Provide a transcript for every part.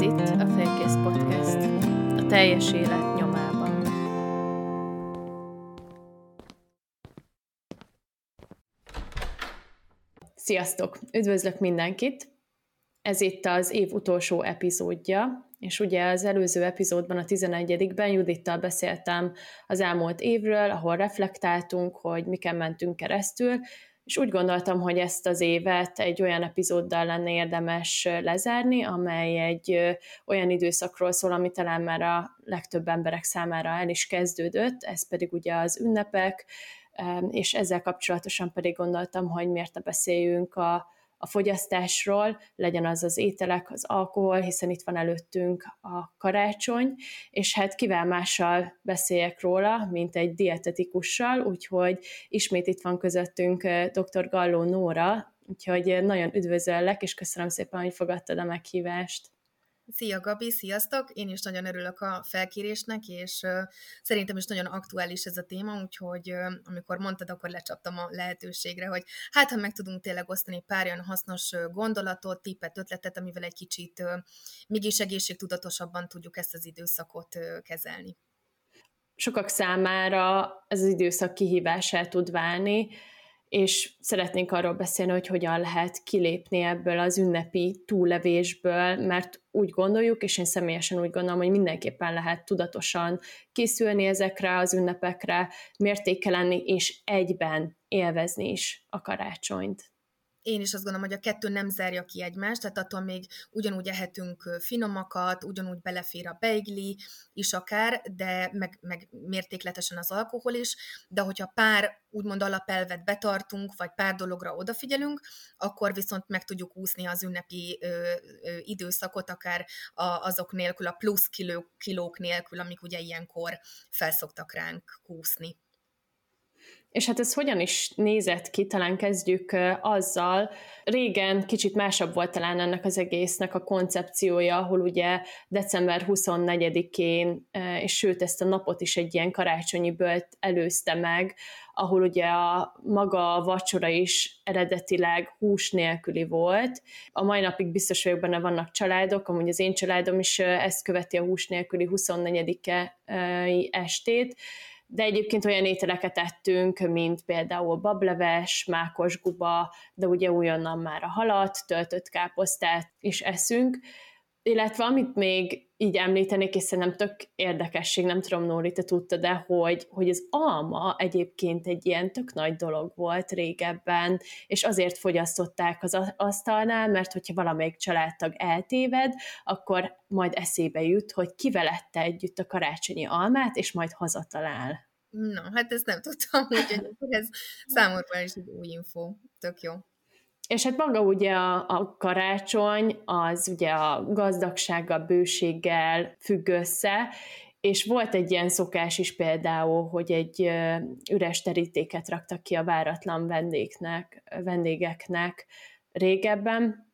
Ez itt a Félkész Podcast, a teljes élet nyomában. Sziasztok! Üdvözlök mindenkit! Ez itt az év utolsó epizódja, és ugye az előző epizódban, a 11-ben Judittal beszéltem az elmúlt évről, ahol reflektáltunk, hogy miken mentünk keresztül, és úgy gondoltam, hogy ezt az évet egy olyan epizóddal lenne érdemes lezárni, amely egy olyan időszakról szól, ami talán már a legtöbb emberek számára el is kezdődött, ez pedig ugye az ünnepek, és ezzel kapcsolatosan pedig gondoltam, hogy miért ne beszéljünk a, a fogyasztásról, legyen az az ételek, az alkohol, hiszen itt van előttünk a karácsony, és hát kivel mással beszéljek róla, mint egy dietetikussal, úgyhogy ismét itt van közöttünk dr. Galló Nóra, úgyhogy nagyon üdvözöllek, és köszönöm szépen, hogy fogadtad a meghívást. Szia Gabi, sziasztok! Én is nagyon örülök a felkérésnek, és szerintem is nagyon aktuális ez a téma, úgyhogy amikor mondtad, akkor lecsaptam a lehetőségre, hogy hát ha meg tudunk tényleg osztani pár olyan hasznos gondolatot, tippet, ötletet, amivel egy kicsit mégis egészségtudatosabban tudjuk ezt az időszakot kezelni. Sokak számára ez az időszak kihívását tud válni, és szeretnénk arról beszélni, hogy hogyan lehet kilépni ebből az ünnepi túllevésből, mert úgy gondoljuk, és én személyesen úgy gondolom, hogy mindenképpen lehet tudatosan készülni ezekre az ünnepekre, mértékelenni, és egyben élvezni is a karácsonyt én is azt gondolom, hogy a kettő nem zárja ki egymást, tehát attól még ugyanúgy ehetünk finomakat, ugyanúgy belefér a beigli is akár, de meg, meg mértékletesen az alkohol is, de hogyha pár úgymond alapelvet betartunk, vagy pár dologra odafigyelünk, akkor viszont meg tudjuk úszni az ünnepi ö, ö, időszakot, akár a, azok nélkül, a plusz kiló, kilók nélkül, amik ugye ilyenkor felszoktak ránk kúszni. És hát ez hogyan is nézett ki, talán kezdjük azzal. Régen kicsit másabb volt talán ennek az egésznek a koncepciója, ahol ugye december 24-én, és sőt ezt a napot is egy ilyen karácsonyi bölt előzte meg, ahol ugye a maga vacsora is eredetileg hús nélküli volt. A mai napig biztos vagyok benne vannak családok, amúgy az én családom is ezt követi a hús nélküli 24-e estét, de egyébként olyan ételeket ettünk, mint például bableves, mákos guba, de ugye újonnan már a halat, töltött káposztát is eszünk, illetve amit még így említenék, és szerintem tök érdekesség, nem tudom, Nóri, te tudtad de hogy, hogy az alma egyébként egy ilyen tök nagy dolog volt régebben, és azért fogyasztották az asztalnál, mert hogyha valamelyik családtag eltéved, akkor majd eszébe jut, hogy kivelette együtt a karácsonyi almát, és majd hazatalál. Na, hát ezt nem tudtam, úgyhogy ez számomra is egy új info. Tök jó. És hát maga ugye a, a karácsony, az ugye a gazdagsággal, bőséggel függ össze, és volt egy ilyen szokás is például, hogy egy üres terítéket raktak ki a váratlan vendégnek, vendégeknek régebben,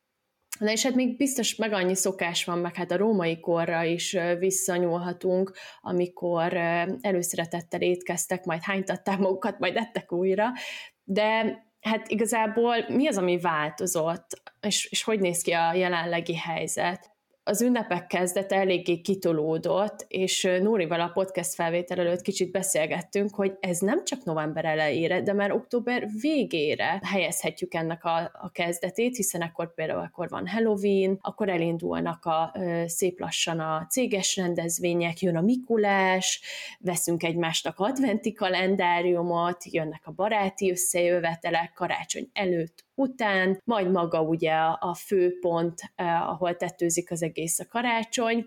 Na és hát még biztos meg annyi szokás van, meg hát a római korra is visszanyúlhatunk, amikor előszeretettel étkeztek, majd hánytatták magukat, majd ettek újra, de hát igazából mi az, ami változott, és, és hogy néz ki a jelenlegi helyzet? Az ünnepek kezdete eléggé kitolódott, és Nórival a podcast felvétel előtt kicsit beszélgettünk, hogy ez nem csak november elejére, de már október végére helyezhetjük ennek a, a kezdetét, hiszen akkor például akkor van Halloween, akkor elindulnak a szép lassan a céges rendezvények, jön a Mikulás, veszünk egymástak adventi kalendáriumot, jönnek a baráti összejövetelek, karácsony előtt, után, majd maga ugye a főpont, eh, ahol tetőzik az egész a karácsony,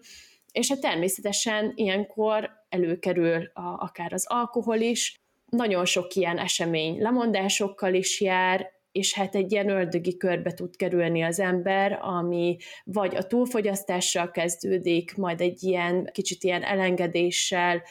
és hát természetesen ilyenkor előkerül a, akár az alkohol is, nagyon sok ilyen esemény lemondásokkal is jár, és hát egy ilyen ördögi körbe tud kerülni az ember, ami vagy a túlfogyasztással kezdődik, majd egy ilyen kicsit ilyen elengedéssel,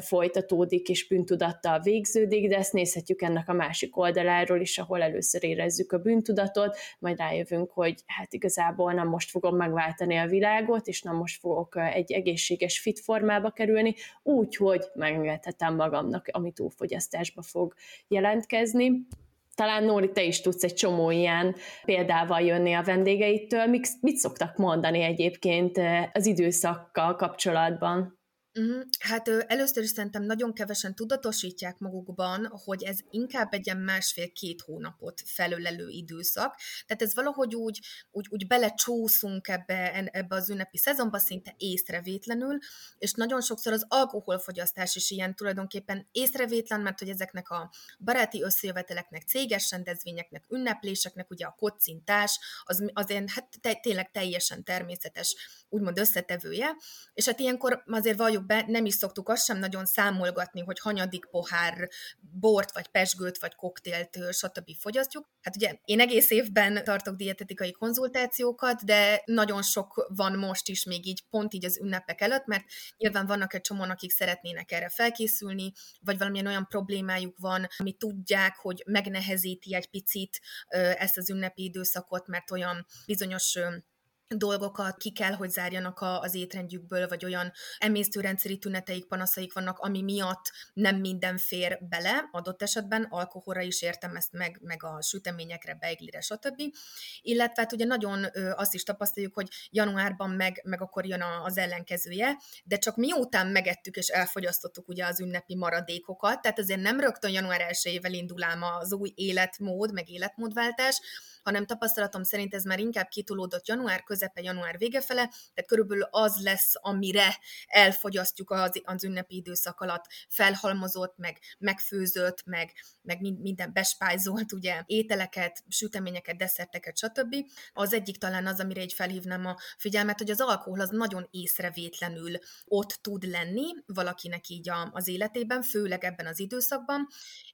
folytatódik és bűntudattal végződik, de ezt nézhetjük ennek a másik oldaláról is, ahol először érezzük a bűntudatot, majd rájövünk, hogy hát igazából nem most fogom megváltani a világot, és nem most fogok egy egészséges fit formába kerülni, úgy, hogy megengedhetem magamnak, ami túlfogyasztásba fog jelentkezni. talán Nóri, te is tudsz egy csomó ilyen példával jönni a vendégeitől. Mit, mit szoktak mondani egyébként az időszakkal kapcsolatban? Hát először is szerintem nagyon kevesen tudatosítják magukban, hogy ez inkább egy ilyen másfél-két hónapot felölelő időszak. Tehát ez valahogy úgy, úgy, úgy belecsúszunk ebbe, ebbe az ünnepi szezonba szinte észrevétlenül, és nagyon sokszor az alkoholfogyasztás is ilyen tulajdonképpen észrevétlen, mert hogy ezeknek a baráti összejöveteleknek, céges rendezvényeknek, ünnepléseknek, ugye a kocintás, az, az ilyen, hát te, tényleg teljesen természetes, úgymond összetevője, és hát ilyenkor azért valljuk be, nem is szoktuk azt sem nagyon számolgatni, hogy hanyadik pohár bort, vagy pesgőt, vagy koktélt, stb. fogyasztjuk. Hát ugye én egész évben tartok dietetikai konzultációkat, de nagyon sok van most is még így, pont így az ünnepek előtt, mert nyilván vannak egy csomóan, akik szeretnének erre felkészülni, vagy valamilyen olyan problémájuk van, ami tudják, hogy megnehezíti egy picit ezt az ünnepi időszakot, mert olyan bizonyos dolgokat ki kell, hogy zárjanak a, az étrendjükből, vagy olyan emésztőrendszeri tüneteik, panaszaik vannak, ami miatt nem minden fér bele, adott esetben alkoholra is értem ezt meg, meg a süteményekre, beiglire, stb. Illetve hát ugye nagyon ö, azt is tapasztaljuk, hogy januárban meg, meg akkor jön a, az ellenkezője, de csak miután megettük és elfogyasztottuk ugye az ünnepi maradékokat, tehát azért nem rögtön január 1-ével indul ám az új életmód, meg életmódváltás, hanem tapasztalatom szerint ez már inkább kitolódott január közepe, január vége fele, tehát körülbelül az lesz, amire elfogyasztjuk az, az ünnepi időszak alatt felhalmozott, meg megfőzött, meg, meg minden bespájzolt, ugye, ételeket, süteményeket, desszerteket, stb. Az egyik talán az, amire egy felhívnám a figyelmet, hogy az alkohol az nagyon észrevétlenül ott tud lenni valakinek így a, az életében, főleg ebben az időszakban,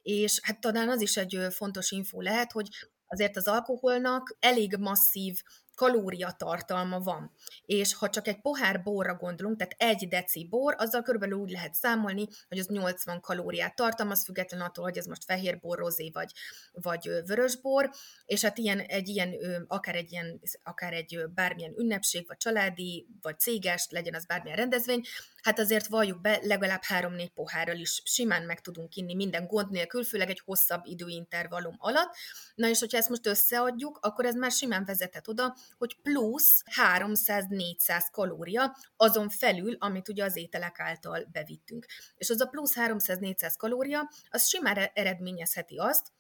és hát talán az is egy fontos info lehet, hogy azért az alkoholnak elég masszív kalóriatartalma van. És ha csak egy pohár borra gondolunk, tehát egy deci bor, azzal körülbelül úgy lehet számolni, hogy az 80 kalóriát tartalmaz, független attól, hogy ez most fehér bor, rozé vagy, vagy vörös bor, és hát ilyen, egy ilyen, akár egy ilyen, akár egy bármilyen ünnepség, vagy családi, vagy céges, legyen az bármilyen rendezvény, hát azért valljuk be, legalább három-négy pohárral is simán meg tudunk inni minden gond nélkül, főleg egy hosszabb időintervallum alatt. Na és hogyha ezt most összeadjuk, akkor ez már simán vezethet oda, hogy plusz 300-400 kalória azon felül, amit ugye az ételek által bevittünk. És az a plusz 300-400 kalória, az simán eredményezheti azt,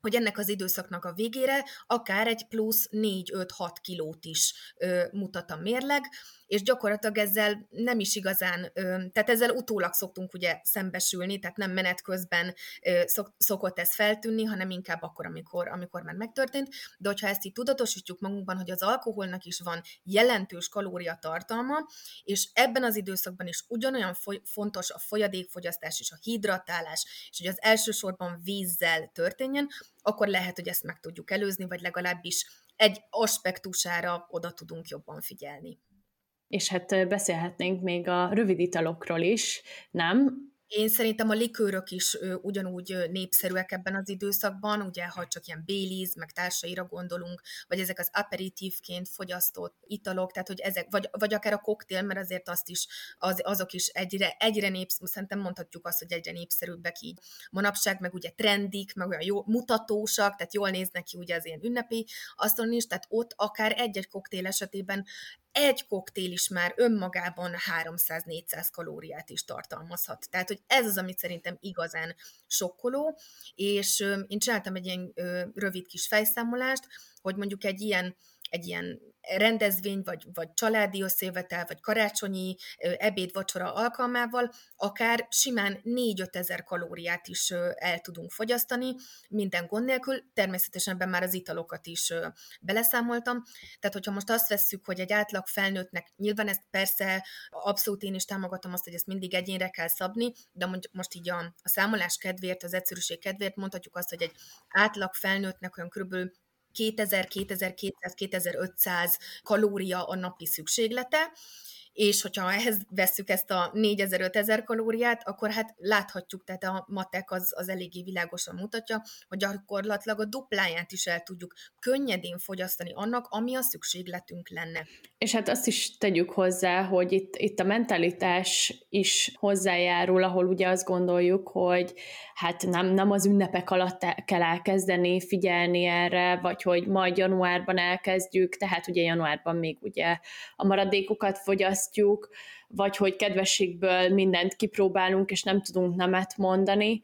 hogy ennek az időszaknak a végére akár egy plusz 4-5-6 kilót is ö, mutat a mérleg, és gyakorlatilag ezzel nem is igazán, tehát ezzel utólag szoktunk ugye szembesülni, tehát nem menet közben szokott ez feltűnni, hanem inkább akkor, amikor, amikor már megtörtént, de hogyha ezt így tudatosítjuk magunkban, hogy az alkoholnak is van jelentős kalóriatartalma, és ebben az időszakban is ugyanolyan fontos a folyadékfogyasztás és a hidratálás, és hogy az elsősorban vízzel történjen, akkor lehet, hogy ezt meg tudjuk előzni, vagy legalábbis egy aspektusára oda tudunk jobban figyelni és hát beszélhetnénk még a rövid italokról is, nem? Én szerintem a likőrök is ö, ugyanúgy népszerűek ebben az időszakban, ugye, ha csak ilyen Baileys, meg társaira gondolunk, vagy ezek az aperitívként fogyasztott italok, tehát hogy ezek, vagy, vagy akár a koktél, mert azért azt is, az, azok is egyre, egyre népszerű, szerintem mondhatjuk azt, hogy egyre népszerűbbek így manapság, meg ugye trendik, meg olyan jó mutatósak, tehát jól néznek ki ugye az ilyen ünnepi asztalon is, tehát ott akár egy-egy koktél esetében egy koktél is már önmagában 300-400 kalóriát is tartalmazhat. Tehát, hogy ez az, amit szerintem igazán sokkoló, és én csináltam egy ilyen rövid kis fejszámolást, hogy mondjuk egy ilyen, egy ilyen rendezvény, vagy, vagy családi összejövetel, vagy karácsonyi ebéd, vacsora alkalmával akár simán 4-5 ezer kalóriát is el tudunk fogyasztani, minden gond nélkül, természetesen ebben már az italokat is beleszámoltam, tehát hogyha most azt vesszük, hogy egy átlag felnőttnek, nyilván ezt persze abszolút én is támogatom azt, hogy ezt mindig egyénre kell szabni, de most így a, a számolás kedvéért, az egyszerűség kedvéért mondhatjuk azt, hogy egy átlag felnőttnek olyan körülbelül 2000, 2200, 2500 kalória a napi szükséglete, és hogyha ehhez vesszük ezt a 4000-5000 kalóriát, akkor hát láthatjuk, tehát a matek az, az eléggé világosan mutatja, hogy gyakorlatilag a dupláját is el tudjuk könnyedén fogyasztani annak, ami a szükségletünk lenne. És hát azt is tegyük hozzá, hogy itt, itt a mentalitás is hozzájárul, ahol ugye azt gondoljuk, hogy hát nem, nem az ünnepek alatt kell elkezdeni figyelni erre, vagy hogy majd januárban elkezdjük, tehát ugye januárban még ugye a maradékokat fogyasztjuk, vagy hogy kedvességből mindent kipróbálunk, és nem tudunk nemet mondani.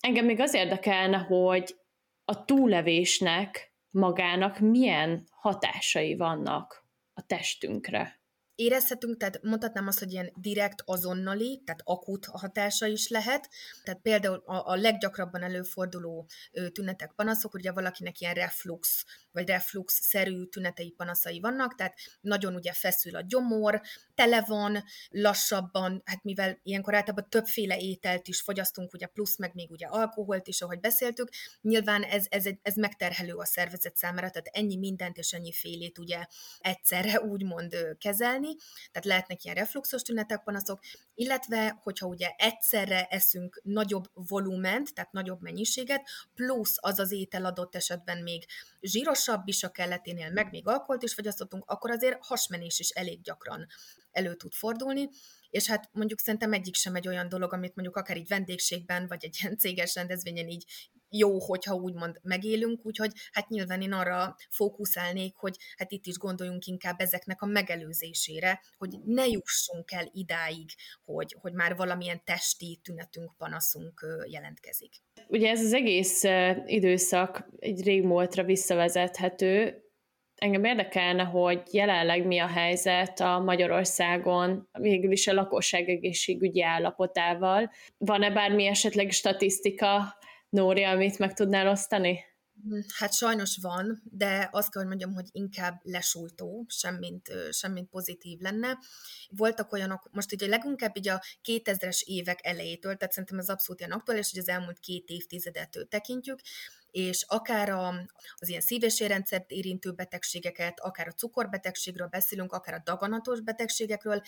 Engem még az érdekelne, hogy a túlevésnek magának milyen hatásai vannak a testünkre érezhetünk, tehát mondhatnám azt, hogy ilyen direkt, azonnali, tehát akut hatása is lehet. Tehát például a, a leggyakrabban előforduló tünetek, panaszok, ugye valakinek ilyen reflux, vagy reflux-szerű tünetei, panaszai vannak, tehát nagyon ugye feszül a gyomor, tele van, lassabban, hát mivel ilyenkor általában többféle ételt is fogyasztunk, ugye plusz meg még ugye alkoholt is, ahogy beszéltük, nyilván ez, ez, ez megterhelő a szervezet számára, tehát ennyi mindent és ennyi félét ugye egyszerre úgymond kezelni, tenni, tehát lehetnek ilyen refluxos tünetek, panaszok, illetve hogyha ugye egyszerre eszünk nagyobb volument, tehát nagyobb mennyiséget, plusz az az étel adott esetben még zsírosabb is a kelleténél, meg még alkoholt is fogyasztottunk, akkor azért hasmenés is elég gyakran elő tud fordulni, és hát mondjuk szerintem egyik sem egy olyan dolog, amit mondjuk akár így vendégségben, vagy egy ilyen céges rendezvényen így jó, hogyha úgymond megélünk, úgyhogy hát nyilván én arra fókuszálnék, hogy hát itt is gondoljunk inkább ezeknek a megelőzésére, hogy ne jussunk el idáig, hogy, hogy már valamilyen testi tünetünk, panaszunk jelentkezik. Ugye ez az egész időszak egy régmúltra visszavezethető, engem érdekelne, hogy jelenleg mi a helyzet a Magyarországon, végül is a lakosság egészségügyi állapotával. Van-e bármi esetleg statisztika, Nóri, amit meg tudnál osztani? Hát sajnos van, de azt kell, hogy mondjam, hogy inkább lesújtó, semmint, semmint pozitív lenne. Voltak olyanok, most ugye leginkább így a 2000-es évek elejétől, tehát szerintem ez abszolút ilyen aktuális, hogy az elmúlt két évtizedet tekintjük, és akár a, az ilyen szív- érintő betegségeket, akár a cukorbetegségről beszélünk, akár a daganatos betegségekről,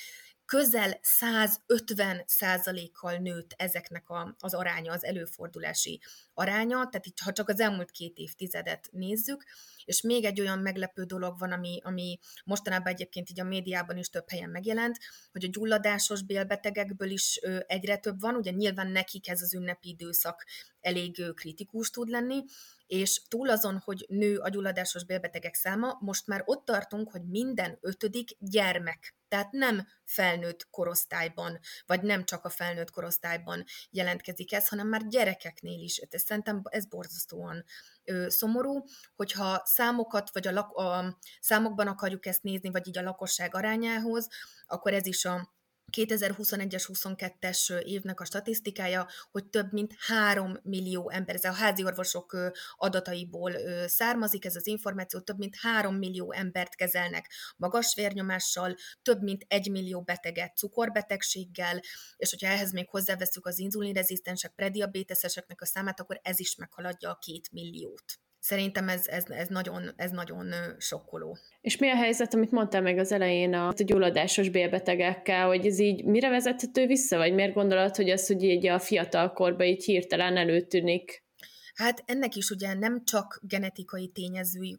közel 150 százalékkal nőtt ezeknek a, az aránya, az előfordulási aránya, tehát itt ha csak az elmúlt két évtizedet nézzük, és még egy olyan meglepő dolog van, ami, ami mostanában egyébként így a médiában is több helyen megjelent, hogy a gyulladásos bélbetegekből is egyre több van, ugye nyilván nekik ez az ünnepi időszak elég kritikus tud lenni, és túl azon, hogy nő a gyulladásos bélbetegek száma, most már ott tartunk, hogy minden ötödik gyermek. Tehát nem felnőtt korosztályban, vagy nem csak a felnőtt korosztályban jelentkezik ez, hanem már gyerekeknél is. Ez szerintem ez borzasztóan ö, szomorú, hogyha számokat, vagy a, lak- a számokban akarjuk ezt nézni, vagy így a lakosság arányához, akkor ez is a 2021-es, 22-es évnek a statisztikája, hogy több mint 3 millió ember, ez a házi orvosok adataiból származik, ez az információ, több mint 3 millió embert kezelnek magas vérnyomással, több mint 1 millió beteget cukorbetegséggel, és hogyha ehhez még hozzáveszünk az inzulinrezisztensek, prediabéteseseknek a számát, akkor ez is meghaladja a 2 milliót. Szerintem ez, ez, ez, nagyon, ez nagyon sokkoló. És mi a helyzet, amit mondtál meg az elején a, a gyulladásos bélbetegekkel, hogy ez így mire vezethető vissza, vagy miért gondolod, hogy az, hogy így a fiatal korban így hirtelen előtűnik Hát ennek is ugye nem csak genetikai tényező,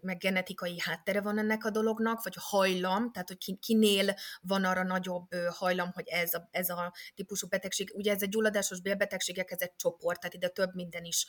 meg genetikai háttere van ennek a dolognak, vagy hajlam, tehát hogy kinél van arra nagyobb hajlam, hogy ez a, ez a típusú betegség. Ugye ez egy gyulladásos bélbetegségek, ez egy csoport, tehát ide több minden is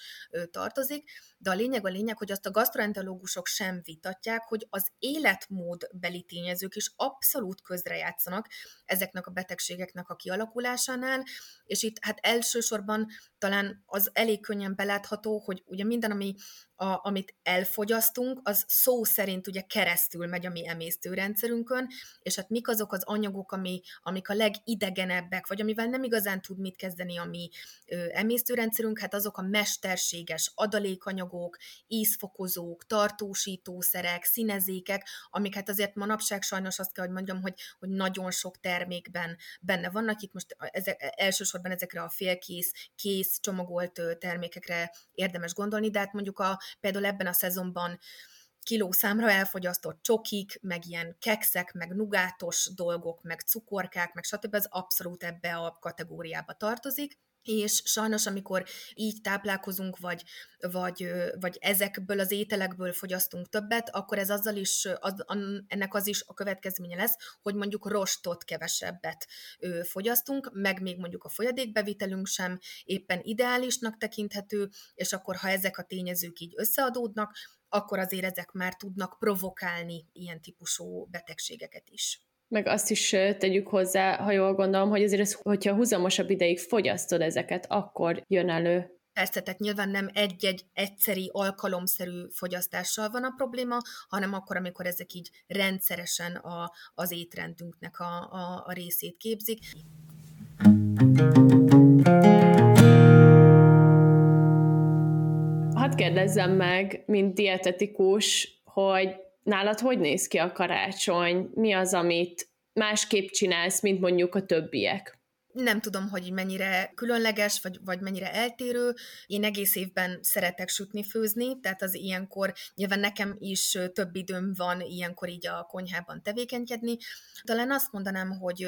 tartozik, de a lényeg a lényeg, hogy azt a gastroenterológusok sem vitatják, hogy az életmódbeli tényezők is abszolút közrejátszanak ezeknek a betegségeknek a kialakulásánál, és itt hát elsősorban talán az elég könnyen belátható, hogy ugye minden, ami a, amit elfogyasztunk, az szó szerint ugye keresztül megy a mi emésztőrendszerünkön, és hát mik azok az anyagok, ami, amik a legidegenebbek, vagy amivel nem igazán tud mit kezdeni a mi ö, emésztőrendszerünk, hát azok a mesterséges adalékanyagok, ízfokozók, tartósítószerek, színezékek, amik hát azért manapság sajnos azt kell, hogy mondjam, hogy, hogy nagyon sok termékben benne vannak. Itt most ezek, elsősorban ezekre a félkész, kész, csomagolt termékekre érdemes gondolni, de hát mondjuk a például ebben a szezonban kiló számra elfogyasztott csokik, meg ilyen kekszek, meg nugátos dolgok, meg cukorkák, meg stb. az abszolút ebbe a kategóriába tartozik és sajnos, amikor így táplálkozunk, vagy, vagy, vagy ezekből az ételekből fogyasztunk többet, akkor ez azzal is, az, ennek az is a következménye lesz, hogy mondjuk rostot kevesebbet fogyasztunk, meg még mondjuk a folyadékbevitelünk sem éppen ideálisnak tekinthető, és akkor ha ezek a tényezők így összeadódnak, akkor azért ezek már tudnak provokálni ilyen típusú betegségeket is meg azt is tegyük hozzá, ha jól gondolom, hogy azért, ez, hogyha húzamosabb ideig fogyasztod ezeket, akkor jön elő. Persze, tehát nyilván nem egy-egy egyszeri, alkalomszerű fogyasztással van a probléma, hanem akkor, amikor ezek így rendszeresen a, az étrendünknek a, a, a részét képzik. Hadd kérdezzem meg, mint dietetikus, hogy nálad hogy néz ki a karácsony? Mi az, amit másképp csinálsz, mint mondjuk a többiek? Nem tudom, hogy mennyire különleges, vagy, vagy mennyire eltérő. Én egész évben szeretek sütni, főzni, tehát az ilyenkor nyilván nekem is több időm van ilyenkor így a konyhában tevékenykedni. Talán azt mondanám, hogy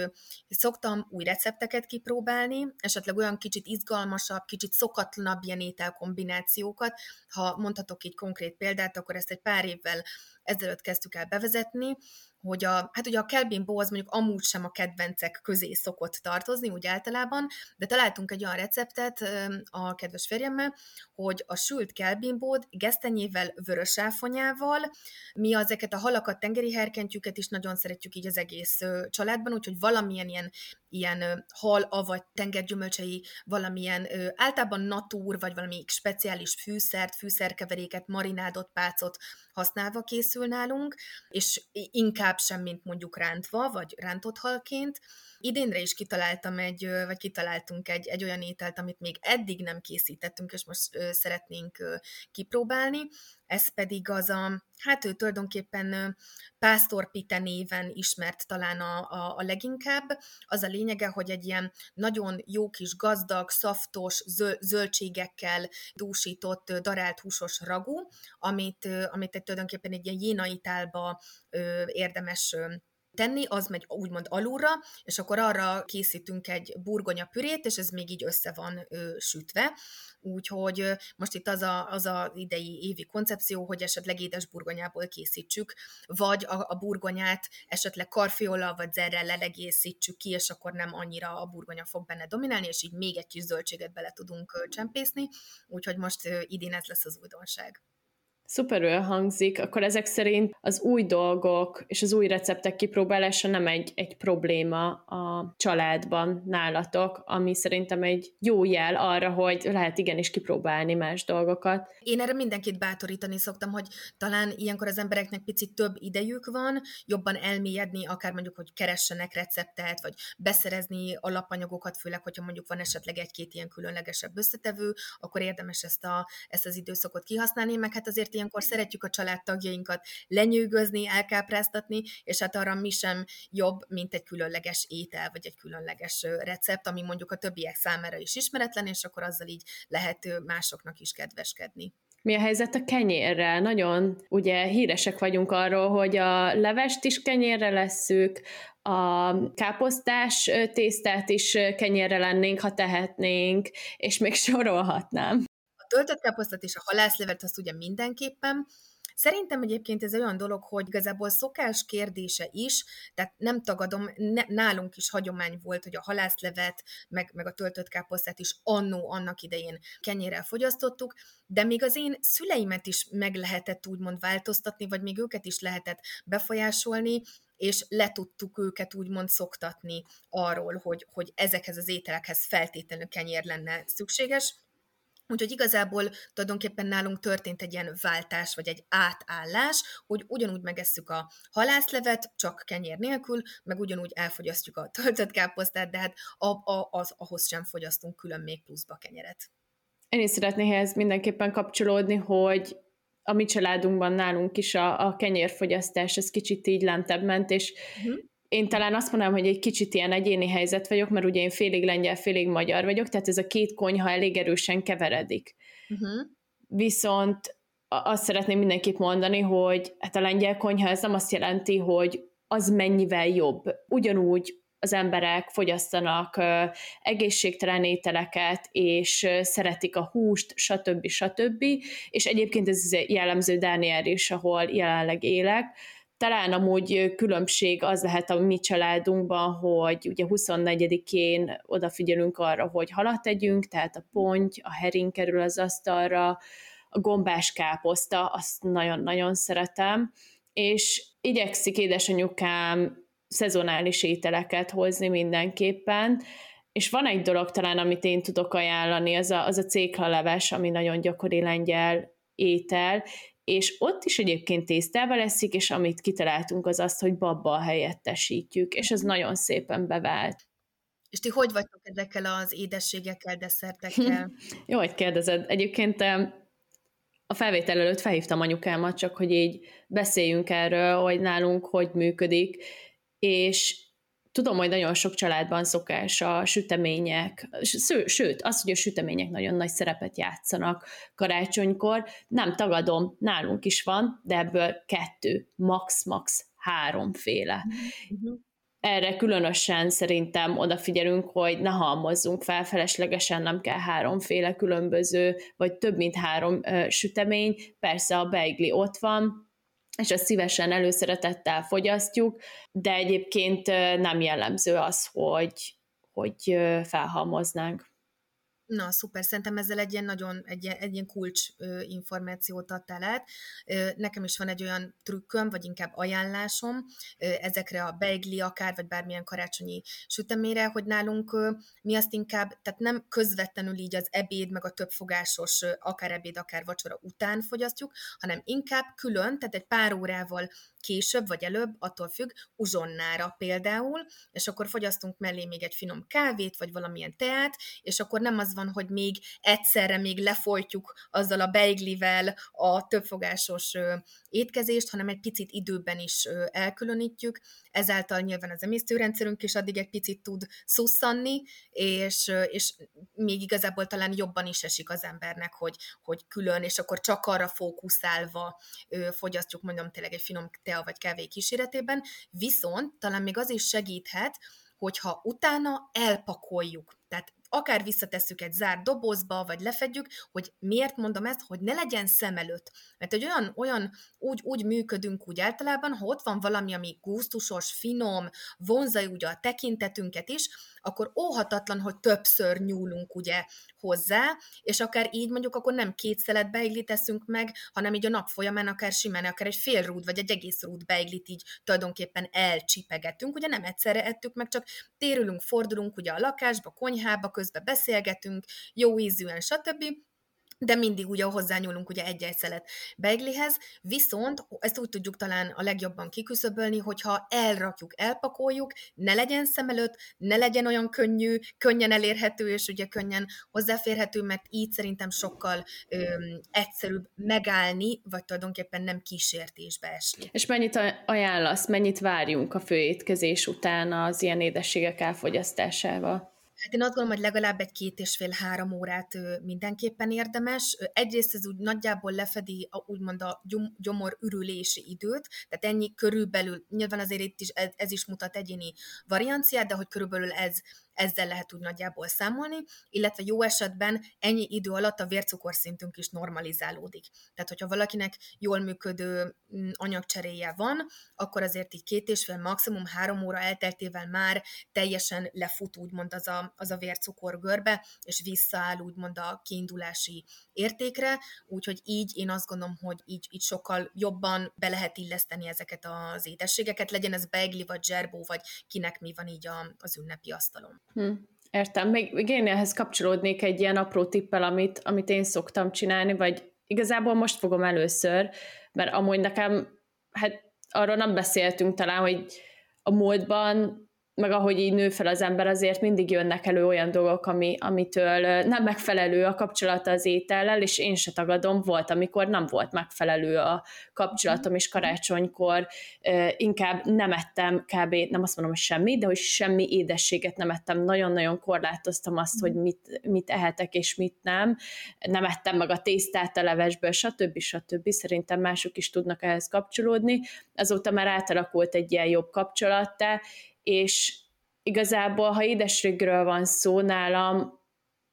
szoktam új recepteket kipróbálni, esetleg olyan kicsit izgalmasabb, kicsit szokatlanabb ilyen ételkombinációkat. Ha mondhatok így konkrét példát, akkor ezt egy pár évvel ezelőtt kezdtük el bevezetni, hogy a, hát ugye a Kelvin Bow az mondjuk amúgy sem a kedvencek közé szokott tartozni, úgy általában, de találtunk egy olyan receptet a kedves férjemmel, hogy a sült Kelvin Bow-t gesztenyével, vörös áfonyával, mi ezeket a halakat, tengeri herkentjüket is nagyon szeretjük így az egész családban, úgyhogy valamilyen ilyen ilyen hal, avagy tengergyümölcsei, valamilyen általában natúr, vagy valami speciális fűszert, fűszerkeveréket, marinádot, pácot használva készül nálunk, és inkább sem, mint mondjuk rántva, vagy rántott halként. Idénre is kitaláltam egy, vagy kitaláltunk egy, egy olyan ételt, amit még eddig nem készítettünk, és most szeretnénk kipróbálni. Ez pedig az a, hát ő tulajdonképpen pásztorpite néven ismert talán a, a, a leginkább. Az a lényege, hogy egy ilyen nagyon jó kis gazdag, szaftos, zöldségekkel dúsított, darált húsos ragú, amit, amit egy tulajdonképpen egy ilyen jénaitálba érdemes tenni, az megy úgymond alulra, és akkor arra készítünk egy burgonya pürét, és ez még így össze van ö, sütve. Úgyhogy most itt az a, az a idei évi koncepció, hogy esetleg édes burgonyából készítsük, vagy a, a burgonyát esetleg karfiola vagy zerrel lelegészítsük ki, és akkor nem annyira a burgonya fog benne dominálni, és így még egy kis zöldséget bele tudunk csempészni. Úgyhogy most idén ez lesz az újdonság szuperül hangzik, akkor ezek szerint az új dolgok és az új receptek kipróbálása nem egy, egy probléma a családban nálatok, ami szerintem egy jó jel arra, hogy lehet igenis kipróbálni más dolgokat. Én erre mindenkit bátorítani szoktam, hogy talán ilyenkor az embereknek picit több idejük van, jobban elmélyedni, akár mondjuk, hogy keressenek receptet, vagy beszerezni alapanyagokat, főleg, hogyha mondjuk van esetleg egy-két ilyen különlegesebb összetevő, akkor érdemes ezt, a, ezt az időszakot kihasználni, meg hát azért ilyenkor szeretjük a családtagjainkat lenyűgözni, elkápráztatni, és hát arra mi sem jobb, mint egy különleges étel, vagy egy különleges recept, ami mondjuk a többiek számára is ismeretlen, és akkor azzal így lehet másoknak is kedveskedni. Mi a helyzet a kenyérrel? Nagyon ugye híresek vagyunk arról, hogy a levest is kenyérre leszük, a káposztás tésztát is kenyérre lennénk, ha tehetnénk, és még sorolhatnám töltött káposztát és a halászlevet azt ugye mindenképpen, Szerintem egyébként ez olyan dolog, hogy igazából szokás kérdése is, tehát nem tagadom, ne, nálunk is hagyomány volt, hogy a halászlevet, meg, meg a töltött káposztát is annó annak idején kenyérrel fogyasztottuk, de még az én szüleimet is meg lehetett úgymond változtatni, vagy még őket is lehetett befolyásolni, és le tudtuk őket úgymond szoktatni arról, hogy, hogy ezekhez az ételekhez feltétlenül kenyér lenne szükséges. Úgyhogy igazából tulajdonképpen nálunk történt egy ilyen váltás, vagy egy átállás, hogy ugyanúgy megesszük a halászlevet, csak kenyér nélkül, meg ugyanúgy elfogyasztjuk a töltött káposztát, de hát a, a, az, ahhoz sem fogyasztunk külön még pluszba kenyeret. Én is szeretnék ehhez mindenképpen kapcsolódni, hogy a mi családunkban nálunk is a, a kenyérfogyasztás ez kicsit így lentebb ment, és uh-huh én talán azt mondanám, hogy egy kicsit ilyen egyéni helyzet vagyok, mert ugye én félig lengyel, félig magyar vagyok, tehát ez a két konyha elég erősen keveredik. Uh-huh. Viszont azt szeretném mindenképp mondani, hogy hát a lengyel konyha ez nem azt jelenti, hogy az mennyivel jobb. Ugyanúgy az emberek fogyasztanak egészségtelen ételeket, és szeretik a húst, stb. stb. És egyébként ez jellemző Dániel is, ahol jelenleg élek. Talán amúgy különbség az lehet a mi családunkban, hogy ugye 24-én odafigyelünk arra, hogy halat tegyünk, tehát a ponty, a hering kerül az asztalra, a gombás káposzta, azt nagyon-nagyon szeretem, és igyekszik édesanyukám szezonális ételeket hozni mindenképpen, és van egy dolog talán, amit én tudok ajánlani, az a, az a céklaleves, ami nagyon gyakori lengyel étel, és ott is egyébként tésztával leszik, és amit kitaláltunk az azt, hogy babba helyettesítjük, és ez nagyon szépen bevált. És ti hogy vagytok ezekkel az édességekkel, desszertekkel? Jó, hogy kérdezed. Egyébként a felvétel előtt felhívtam anyukámat, csak hogy így beszéljünk erről, hogy nálunk hogy működik, és tudom, hogy nagyon sok családban szokás a sütemények, sőt, az, hogy a sütemények nagyon nagy szerepet játszanak karácsonykor, nem tagadom, nálunk is van, de ebből kettő, max-max háromféle. Mm-hmm erre különösen szerintem odafigyelünk, hogy ne halmozzunk fel, feleslegesen nem kell háromféle különböző, vagy több mint három ö, sütemény. Persze a beigli ott van, és azt szívesen előszeretettel fogyasztjuk, de egyébként nem jellemző az, hogy, hogy felhalmoznánk. Na, szuper, szerintem ezzel egy ilyen nagyon, egy, egy ilyen kulcs ö, információt adtál át. Ö, nekem is van egy olyan trükköm, vagy inkább ajánlásom ö, ezekre a beigli akár, vagy bármilyen karácsonyi sütemére, hogy nálunk ö, mi azt inkább, tehát nem közvetlenül így az ebéd, meg a többfogásos, ö, akár ebéd, akár vacsora után fogyasztjuk, hanem inkább külön, tehát egy pár órával később vagy előbb, attól függ, uzsonnára például, és akkor fogyasztunk mellé még egy finom kávét, vagy valamilyen teát, és akkor nem az van, hogy még egyszerre még lefolytjuk azzal a beiglivel a többfogásos étkezést, hanem egy picit időben is elkülönítjük, ezáltal nyilván az emésztőrendszerünk is addig egy picit tud szusszanni, és, és még igazából talán jobban is esik az embernek, hogy, hogy külön, és akkor csak arra fókuszálva fogyasztjuk mondom tényleg egy finom tea vagy kávé kíséretében, viszont talán még az is segíthet, hogyha utána elpakoljuk. Tehát akár visszatesszük egy zárt dobozba, vagy lefedjük, hogy miért mondom ezt, hogy ne legyen szem előtt. Mert egy olyan, olyan úgy, úgy működünk úgy általában, ha ott van valami, ami gusztusos, finom, vonzai ugye a tekintetünket is, akkor óhatatlan, hogy többször nyúlunk ugye hozzá, és akár így mondjuk akkor nem két szelet beiglit meg, hanem így a nap folyamán akár simán, akár egy fél rúd, vagy egy egész rúd beiglit így tulajdonképpen elcsipegetünk, ugye nem egyszerre ettük meg, csak térülünk, fordulunk ugye a lakásba, konyhába, közben beszélgetünk, jó ízűen, stb de mindig ugye hozzányúlunk ugye egy-egy szelet beiglihez, viszont ezt úgy tudjuk talán a legjobban kiküszöbölni, hogyha elrakjuk, elpakoljuk, ne legyen szem előtt, ne legyen olyan könnyű, könnyen elérhető, és ugye könnyen hozzáférhető, mert így szerintem sokkal öm, egyszerűbb megállni, vagy tulajdonképpen nem kísértésbe esni. És mennyit ajánlasz, mennyit várjunk a főétkezés után az ilyen édességek elfogyasztásával? Hát én azt gondolom, hogy legalább egy két és fél három órát mindenképpen érdemes. Egyrészt ez úgy nagyjából lefedi a, úgymond a gyom, gyomor ürülési időt, tehát ennyi körülbelül, nyilván azért itt is ez, ez is mutat egyéni varianciát, de hogy körülbelül ez ezzel lehet úgy nagyjából számolni, illetve jó esetben ennyi idő alatt a vércukorszintünk is normalizálódik. Tehát, hogyha valakinek jól működő mm, anyagcseréje van, akkor azért így két és fél, maximum három óra elteltével már teljesen lefut úgymond az a, az a vércukor görbe, és visszaáll úgymond a kiindulási értékre, úgyhogy így én azt gondolom, hogy így, így sokkal jobban be lehet illeszteni ezeket az édességeket, legyen ez beigli, vagy zserbó, vagy kinek mi van így a, az ünnepi asztalon. Hm. Értem. Még, még én ehhez kapcsolódnék egy ilyen apró tippel, amit, amit én szoktam csinálni, vagy igazából most fogom először, mert amúgy nekem, hát arról nem beszéltünk talán, hogy a múltban meg ahogy így nő fel az ember, azért mindig jönnek elő olyan dolgok, ami, amitől nem megfelelő a kapcsolata az étellel, és én se tagadom, volt, amikor nem volt megfelelő a kapcsolatom, és karácsonykor inkább nem ettem kb. nem azt mondom, hogy semmi, de hogy semmi édességet nem ettem, nagyon-nagyon korlátoztam azt, hogy mit, mit ehetek és mit nem, nem ettem meg a tésztát a levesből, stb. stb. Szerintem mások is tudnak ehhez kapcsolódni. Azóta már átalakult egy ilyen jobb kapcsolattá, és igazából, ha édességről van szó nálam,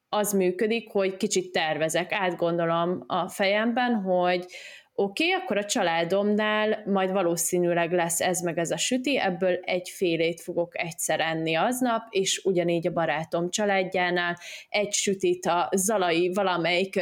az működik, hogy kicsit tervezek, átgondolom a fejemben, hogy oké, okay, akkor a családomnál majd valószínűleg lesz ez meg ez a süti, ebből egy félét fogok egyszer enni aznap, és ugyanígy a barátom családjánál egy sütit a Zalai valamelyik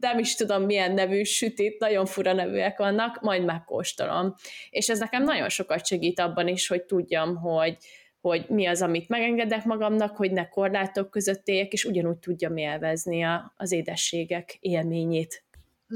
nem is tudom milyen nevű sütit, nagyon fura nevűek vannak, majd megkóstolom. És ez nekem nagyon sokat segít abban is, hogy tudjam, hogy, hogy mi az, amit megengedek magamnak, hogy ne korlátok között éljek, és ugyanúgy tudjam élvezni a, az édességek élményét.